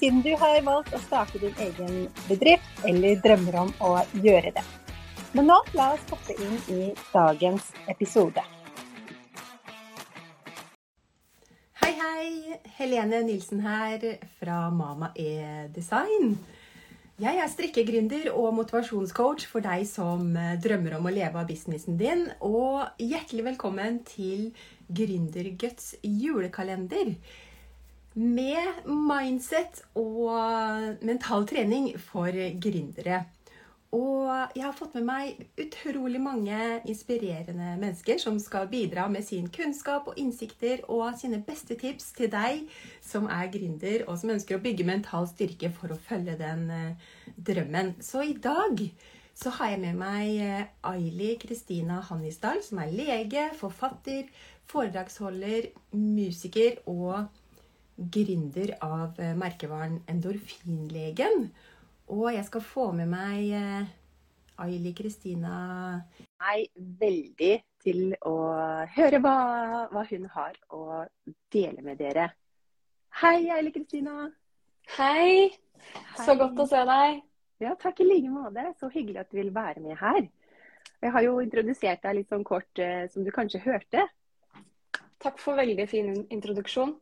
siden du har valgt å starte din egen bedrift eller drømmer om å gjøre det. Men nå la oss hoppe inn i dagens episode. Hei, hei! Helene Nilsen her fra Mama E-design. Jeg er strikkegründer og motivasjonscoach for deg som drømmer om å leve av businessen din. Og hjertelig velkommen til Gründerguts julekalender med mindset og mental trening for gründere. Og jeg har fått med meg utrolig mange inspirerende mennesker som skal bidra med sin kunnskap og innsikter og sine beste tips til deg som er gründer og som ønsker å bygge mental styrke for å følge den eh, drømmen. Så i dag så har jeg med meg eh, Aili Kristina Hannisdal, som er lege, forfatter, foredragsholder, musiker og gründer av eh, merkevaren Endorfinlegen. Og jeg skal få med meg eh, Aili Kristina meg veldig til å høre hva, hva, hun har å dele med dere. Hei, Aili Kristina. Hei. Så godt å se deg. Ja, takk i like måte. Så hyggelig at du vil være med her. Jeg har jo introdusert deg litt sånn kort, eh, som du kanskje hørte. Takk for veldig fin introduksjon.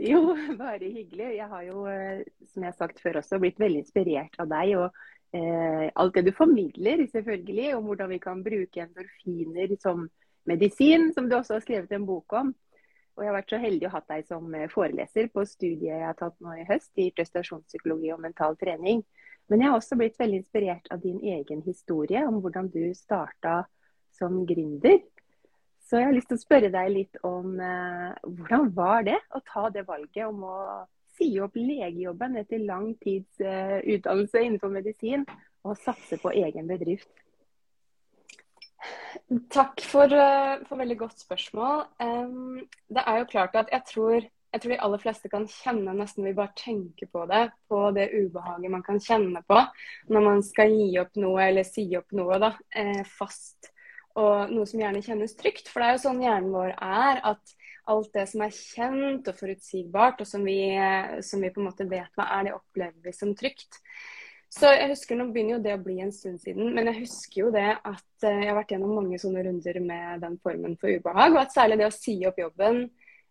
Jo, bare hyggelig. Jeg har jo, eh, som jeg har sagt før også, blitt veldig inspirert av deg. og eh, alt det du formidler, selvfølgelig, om hvordan vi kan bruke endorfiner som medisin, som du også har skrevet en bok om. Og jeg har vært så heldig å ha deg som eh, foreleser på studiet jeg har tatt nå i høst i prestasjonspsykologi og mental trening. Men jeg har også blitt veldig inspirert av din egen historie om hvordan du starta som gründer. Så jeg har lyst til å spørre deg litt om eh, hvordan var det å ta det valget om å si opp legejobben etter lang tids eh, utdannelse innenfor medisin, og satse på egen bedrift? Takk for, uh, for veldig godt spørsmål. Um, det er jo klart at jeg tror, jeg tror de aller fleste kan kjenne, nesten vi bare tenker på det, på det ubehaget man kan kjenne på når man skal gi opp noe eller si opp noe da, eh, fast og noe som gjerne kjennes trygt. For det er jo sånn hjernen vår er, at alt det som er kjent og forutsigbart, og som vi, som vi på en måte vet hva er, det opplever vi som trygt. Så jeg husker, Nå begynner jo det å bli en stund siden, men jeg husker jo det at eh, jeg har vært gjennom mange sånne runder med den formen for ubehag. Og at særlig det å si opp jobben,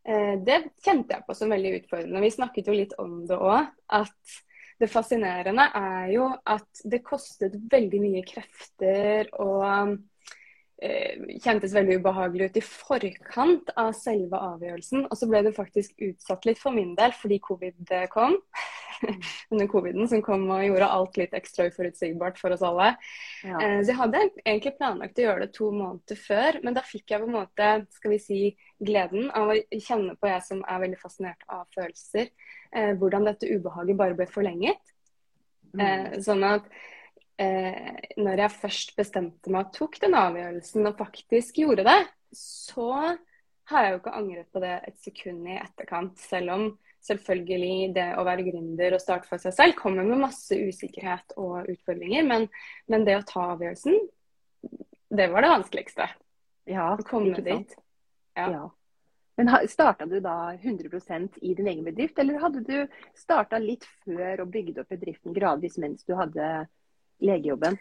eh, det kjente jeg på som veldig utfordrende. Vi snakket jo litt om det òg. At det fascinerende er jo at det kostet veldig mye krefter og kjentes veldig ubehagelig ut i forkant av selve avgjørelsen. Og så ble det faktisk utsatt litt for min del fordi covid kom. Under coviden som kom og gjorde alt litt ekstra uforutsigbart for oss alle. Ja. Eh, så jeg hadde egentlig planlagt å gjøre det to måneder før, men da fikk jeg på en måte skal vi si, gleden av å kjenne på, jeg som er veldig fascinert av følelser, eh, hvordan dette ubehaget bare ble forlenget. Mm. Sånn at eh, når jeg først bestemte meg og tok den avgjørelsen og faktisk gjorde det, så har jeg jo ikke angret på det et sekund i etterkant. Selv om selvfølgelig det å være gründer og starte for seg selv kommer med masse usikkerhet og utfordringer. Men, men det å ta avgjørelsen, det var det vanskeligste. Ja, komme dit. Ja. ja. Men Starta du da 100% i din egen bedrift, eller hadde du starta litt før og bygd opp bedriften gradvis mens du hadde legejobben?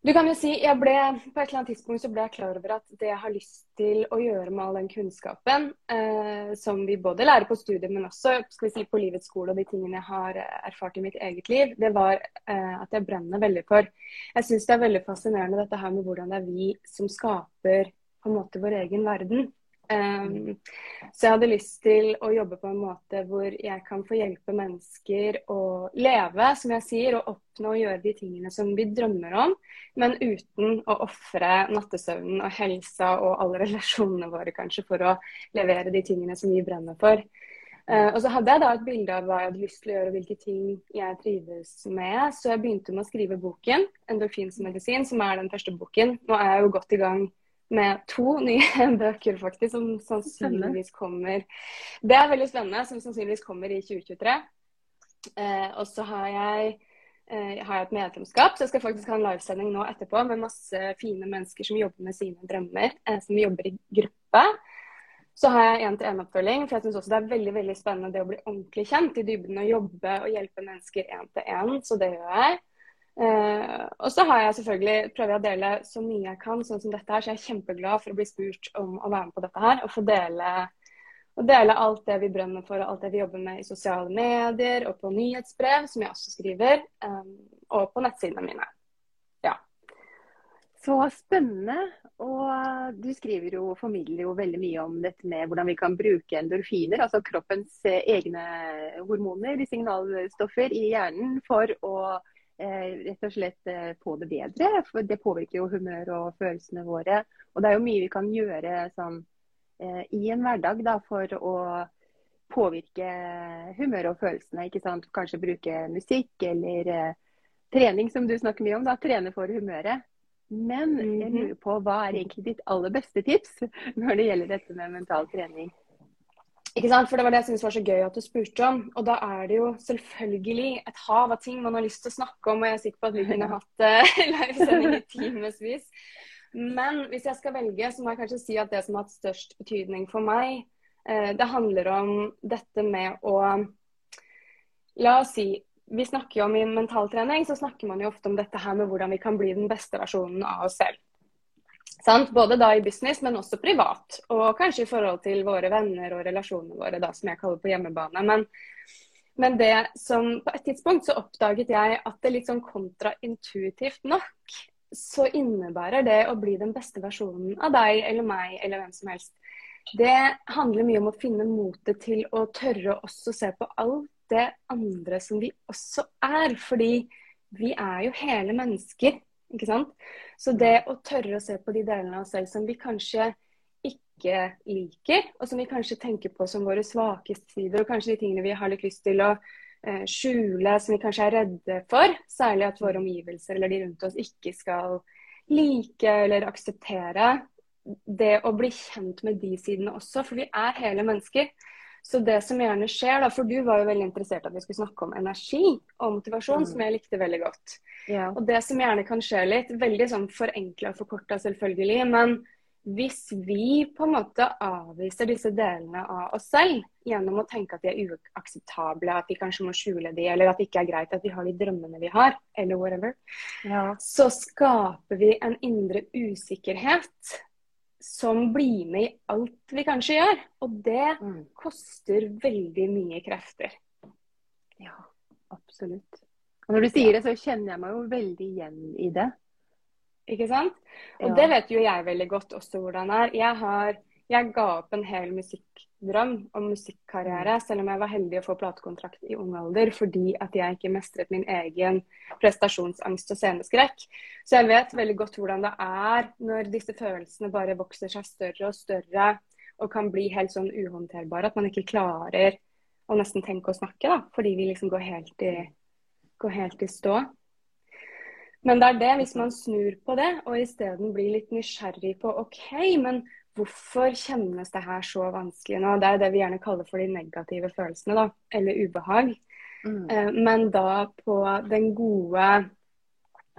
Du kan jo si, jeg ble, På et eller annet tidspunkt så ble jeg klar over at det jeg har lyst til å gjøre med all den kunnskapen eh, som vi både lærer på studiet, men også si, på livets skole og de tingene jeg har erfart i mitt eget liv, det var eh, at jeg brenner veldig for. Jeg syns det er veldig fascinerende dette her med hvordan det er vi som skaper på en måte vår egen verden. Um, så jeg hadde lyst til å jobbe på en måte hvor jeg kan få hjelpe mennesker å leve, som jeg sier, og oppnå og gjøre de tingene som vi drømmer om, men uten å ofre nattesøvnen og helsa og alle relasjonene våre kanskje for å levere de tingene som vi brenner for. Uh, og så hadde jeg da et bilde av hva jeg hadde lyst til å gjøre og hvilke ting jeg trives med. Så jeg begynte med å skrive boken 'Endorfins medisin', som er den første boken. Nå er jeg jo godt i gang med to nye bøker, faktisk, som sannsynligvis kommer Det er veldig spennende, som sannsynligvis kommer i 2023. Eh, og så har jeg eh, har jeg et medlemskap, så jeg skal faktisk ha en livesending nå etterpå med masse fine mennesker som jobber med sine drømmer, som jobber i gruppe. Så har jeg én-til-én-oppfølging, for jeg syns også det er veldig veldig spennende det å bli ordentlig kjent i dybden og jobbe og hjelpe mennesker én-til-én. Så det gjør jeg. Uh, og så har jeg selvfølgelig prøver å dele så mye jeg kan, sånn som dette her. Så jeg er kjempeglad for å bli spurt om å være med på dette her. Og få dele, og dele alt det vi brenner for og alt det vi jobber med i sosiale medier og på nyhetsbrev, som jeg også skriver, eh, og på nettsidene mine. Så spennende. Og du skriver jo, formidler jo veldig mye om dette med hvordan vi kan bruke endorfiner, altså kroppens eh, egne hormoner, signalstoffer i hjernen, for å eh, rett og slett eh, få det bedre. For det påvirker jo humør og følelsene våre. Og det er jo mye vi kan gjøre sånn eh, i en hverdag da, for å påvirke humøret og følelsene. ikke sant? Kanskje bruke musikk eller eh, trening, som du snakker mye om. da, Trene for humøret. Men jeg mhm. lurer på, hva er egentlig ditt aller beste tips når det gjelder dette med mental trening? Ikke sant? For Det var det jeg syntes var så gøy at du spurte om. Og da er det jo selvfølgelig et hav av ting man har lyst til å snakke om. Og jeg er sikker på at vi kunne hatt uh, livesending i timevis. Men hvis jeg skal velge, så må jeg kanskje si at det som har hatt størst betydning for meg, uh, det handler om dette med å La oss si vi snakker jo om i mentaltrening, så snakker man jo ofte om dette her med hvordan vi kan bli den beste versjonen av oss selv. Sant? Både da i business, men også privat. Og kanskje i forhold til våre venner og relasjonene våre, da, som jeg kaller på hjemmebane. Men, men det som på et tidspunkt så oppdaget jeg at det litt sånn kontraintuitivt nok, så innebærer det å bli den beste versjonen av deg eller meg eller hvem som helst. Det handler mye om å finne motet til å tørre å se på alt det andre som vi også er. Fordi vi er jo hele mennesker, ikke sant. Så det å tørre å se på de delene av oss selv som vi kanskje ikke liker, og som vi kanskje tenker på som våre svakeste sider, og kanskje de tingene vi har litt lyst til å eh, skjule, som vi kanskje er redde for, særlig at våre omgivelser eller de rundt oss ikke skal like eller akseptere. Det å bli kjent med de sidene også, for vi er hele mennesker. Så det som gjerne skjer, da, for du var jo veldig interessert at vi skulle snakke om energi og motivasjon, mm. som jeg likte veldig godt. Ja. Og det som gjerne kan skje litt, veldig sånn forenkla og forkorta selvfølgelig, men hvis vi på en måte avviser disse delene av oss selv gjennom å tenke at de er uakseptable, at vi kanskje må skjule de, eller at det ikke er greit at vi har de drømmene vi har, eller whatever, ja. så skaper vi en indre usikkerhet som blir med i alt vi kanskje gjør. Og det mm. koster veldig mye krefter. Ja, absolutt. Og når du sier det, så kjenner jeg meg jo veldig igjen i det. Ikke sant? Og ja. det vet jo jeg veldig godt også hvordan det er. Jeg, har, jeg ga opp en hel musikkdrøm om musikkarriere, selv om jeg var heldig å få platekontrakt i ung alder fordi at jeg ikke mestret min egen prestasjonsangst og sceneskrekk. Så jeg vet veldig godt hvordan det er når disse følelsene bare vokser seg større og større og kan bli helt sånn uhåndterbare. At man ikke klarer å nesten tenke og snakke, da, fordi vi liksom går helt i, går helt i stå. Men det er det, hvis man snur på det og isteden blir litt nysgjerrig på OK, men hvorfor kjennes det her så vanskelig nå? Det er det vi gjerne kaller for de negative følelsene, da, eller ubehag. Mm. Eh, men da på den gode,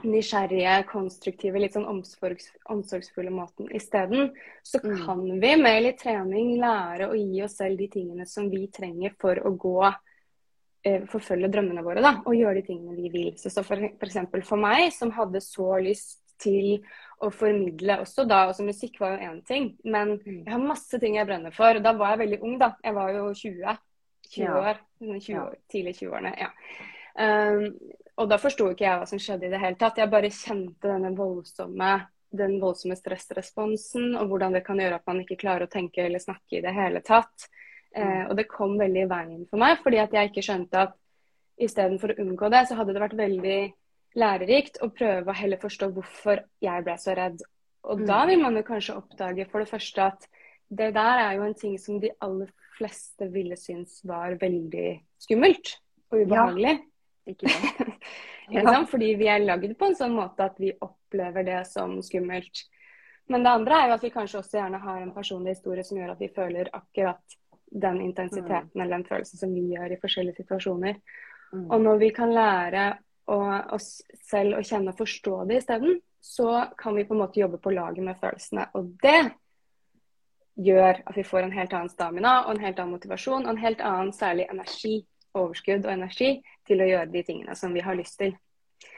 nysgjerrige, konstruktive, litt sånn omsorgs, omsorgsfulle måten isteden, så mm. kan vi med litt trening lære å gi oss selv de tingene som vi trenger for å gå eh, forfølge drømmene våre da, og gjøre de tingene vi vil. Så, så for, for, for meg, som hadde så lyst til å formidle også da. Altså musikk var jo én ting, men mm. jeg har masse ting jeg brenner for. Og Da var jeg veldig ung, da. Jeg var jo 20. 20 ja. år. 20 år tidlig 20-årene. ja. Um, og da forsto ikke jeg hva som skjedde i det hele tatt. Jeg bare kjente denne voldsomme den voldsomme stressresponsen, og hvordan det kan gjøre at man ikke klarer å tenke eller snakke i det hele tatt. Uh, mm. og det kom veldig i veien for meg, fordi at jeg ikke skjønte at istedenfor å unngå det, så hadde det vært veldig lærerikt å prøve å heller forstå hvorfor jeg ble så redd. Og mm. da vil man jo kanskje oppdage for det første at det der er jo en ting som de aller fleste ville synes var veldig skummelt og ubehagelig. Ja. Ikke sant? ja. Fordi vi er lagd på en sånn måte at vi opplever det som skummelt. Men det andre er jo at vi kanskje også gjerne har en personlig historie som gjør at vi føler akkurat den intensiteten mm. eller den følelsen som vi gjør i forskjellige situasjoner. Mm. Og når vi kan lære å, oss selv å kjenne og forstå det isteden, så kan vi på en måte jobbe på laget med følelsene. Og det gjør at vi får en helt annen stamina og en helt annen motivasjon og en helt annen særlig energi, overskudd og energi til å gjøre de tingene som vi har lyst til.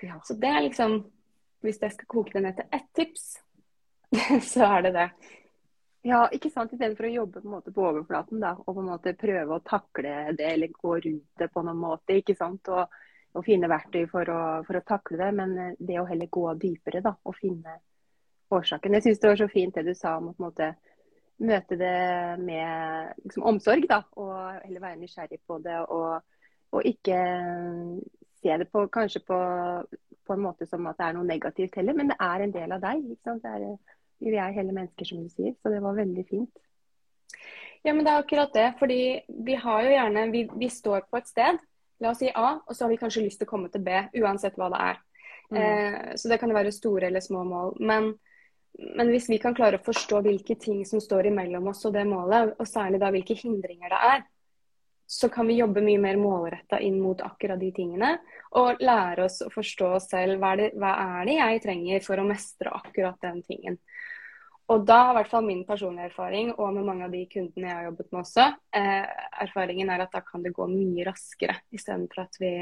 Ja. Så det er liksom Hvis jeg skal koke det ned til ett tips, så er det det. Ja, ikke sant. Istedenfor å jobbe på, på overflaten da, og på en måte prøve å takle det eller gå rundt det på noen måte. ikke sant? Og, og finne verktøy for å, for å, takle det. Men eh, det å heller gå dypere da, og finne årsaken. Jeg syns det var så fint det du sa om å måte møte det med liksom, omsorg, da, og heller være nysgjerrig på det. Og, og ikke se det på, kanskje på, på, en måte som at det er noe negativt heller, men det er en del av deg. er, vi er hele mennesker, som du sier. Så det var veldig fint. Ja, men det er akkurat det. Fordi vi har jo gjerne Vi, vi står på et sted, la oss si A, og så har vi kanskje lyst til å komme til B, uansett hva det er. Mm. Eh, så det kan jo være store eller små mål. Men men hvis vi kan klare å forstå hvilke ting som står imellom oss og det målet, og særlig da hvilke hindringer det er, så kan vi jobbe mye mer målretta inn mot akkurat de tingene. Og lære oss å forstå oss selv. Hva er, det, hva er det jeg trenger for å mestre akkurat den tingen? Og da har i hvert fall min personlige erfaring, og med mange av de kundene jeg har jobbet med også, eh, erfaringen er at da kan det gå mye raskere, istedenfor at vi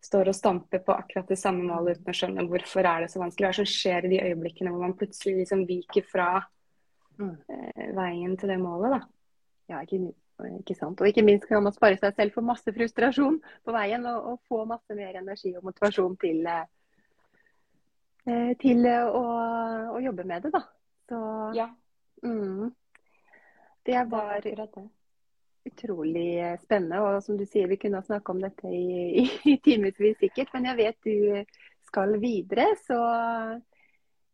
står og stamper på akkurat det samme målet uten å skjønne hvorfor er det så vanskelig. Hva er det som skjer i de øyeblikkene hvor man plutselig liksom viker fra mm. eh, veien til det målet, da. Ja, ikke, ikke, sant. Og ikke minst kan man spare seg selv for masse frustrasjon på veien, og, og få masse mer energi og motivasjon til, eh, til å, å, jobbe med det, da. Så ja. Mm, det var det utrolig spennende. Og som du sier, vi kunne ha snakka om dette i, i, i timevis sikkert. Men jeg vet du skal videre, så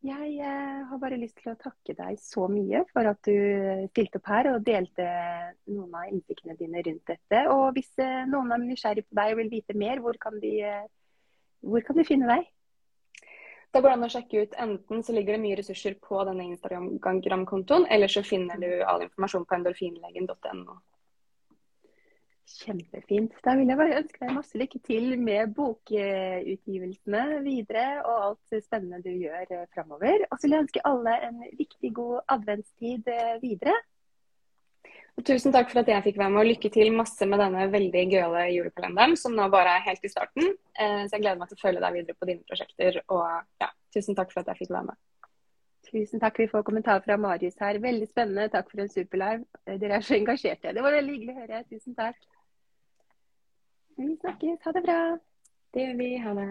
jeg eh, har bare lyst til å takke deg så mye for at du stilte opp her og delte noen av innsiktene dine rundt dette. Og hvis eh, noen er nysgjerrig på deg og vil vite mer, hvor kan de, eh, hvor kan de finne deg? Da går det an å sjekke ut Enten så ligger det mye ressurser på denne Instagram-kontoen, eller så finner du all informasjon på endorfinlegen.no. Kjempefint. Da vil jeg bare ønske deg masse lykke til med bokutgivelsene videre og alt spennende du gjør eh, framover. Og så vil jeg ønske alle en riktig god adventstid eh, videre. Tusen takk for at jeg fikk være med, og lykke til masse med denne veldig gøyale julekalenderen, som nå bare er helt i starten. Eh, så jeg gleder meg til å følge deg videre på dine prosjekter. Og ja, tusen takk for at jeg fikk være med. Tusen takk. Vi får kommentar fra Marius her. Veldig spennende. Takk for en superlive. Dere er så engasjerte. Det var veldig hyggelig å høre. Tusen takk. Vi snakkes. Ha det bra. Det gjør vi. Ha det.